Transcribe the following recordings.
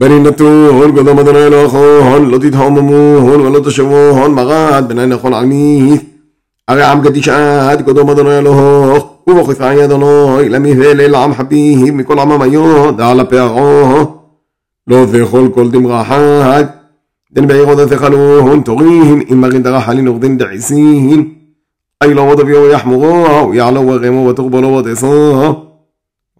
بني نتو هون قد مدنا لخو هون لطيت هم مو هون ولا تشو هون مغاد بنا نخون عميث أري عم قد إشعاد قد مدنا لخو وخف عن يدنوي لم يفعل العم حبيه من كل عم مايو دعلا بيعو لو في خل كل دم غاحاد دن بيعو بعي خلو هون تغيهن إما غد غحلين وغدن دعسيهن أي لو وضب يو يحمغوها ويعلو وغيمو وتقبلو وتعصوها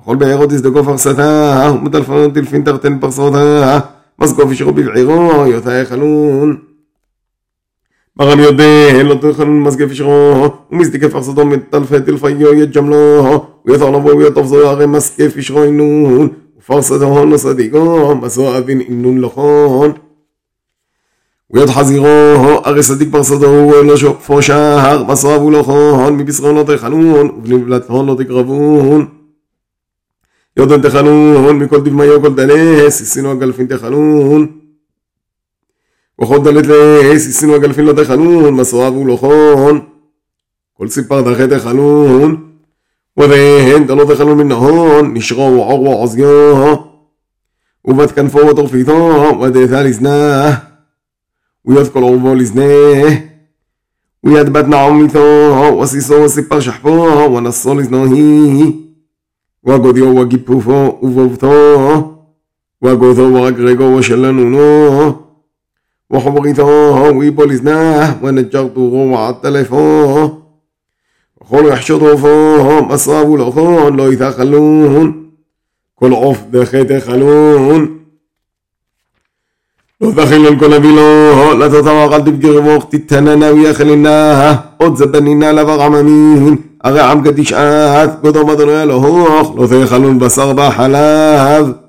וכל בארות יזדקו פרסתה, ומטלפון טלפין תרתן פרסותה, מזקוף ישרו בבעירו, יותה יחלון. מרם יודע, לא תחלון מזקף ישרו, ומזדקף פרסתו מטלפי טלפיו יג'מלו, ויותר לבוא ויוטוב זו הרי מזקף ישרו אינון, ופרסתו נוסדיקו, מסו אבין אינון לכון. ויוד חזירו, הרי סדיק פרסתו הוא לא שופו שער, מסו אבו לכון, מבשרו לא תחלון, ובנבלתו לא תקרבון. יודון תחנון, מכל דבמיו כל דלס, הסינו הגלפין תחנון. וכל דלת לס, הסינו הגלפין לא תחנון, מסורב ולוחון. כל סיפר דחה תחנון. ובהן דלו תחנון מן נהון, נשרו ועור ועוזיו. ובת כנפו וטורפיתו, ודתה לזנה. ויד כל עורבו לזנה. ויד בת נעמיתו, וסיסו וסיפר שחפו, ונסו לזנוהי. וגודיו וגיפופו ובובתו, וגותו ורגרגו ושלנונו, וחבריתו ואיבו לזנה, ונג'רתו ועטלפו, וכל יחשוד רופו, מסרבו לכון, לא יתאכלון, כל עוף דחה תאכלון. לא תאכילון כל אבילו, לא תתמר אל תבגרבוך, תתננה ויאכלנה, עוד זבנינה לבר עממין. הרי עם קדיש את, קודם אדוני אלוהוך, לא תאכלון בשר בחלב.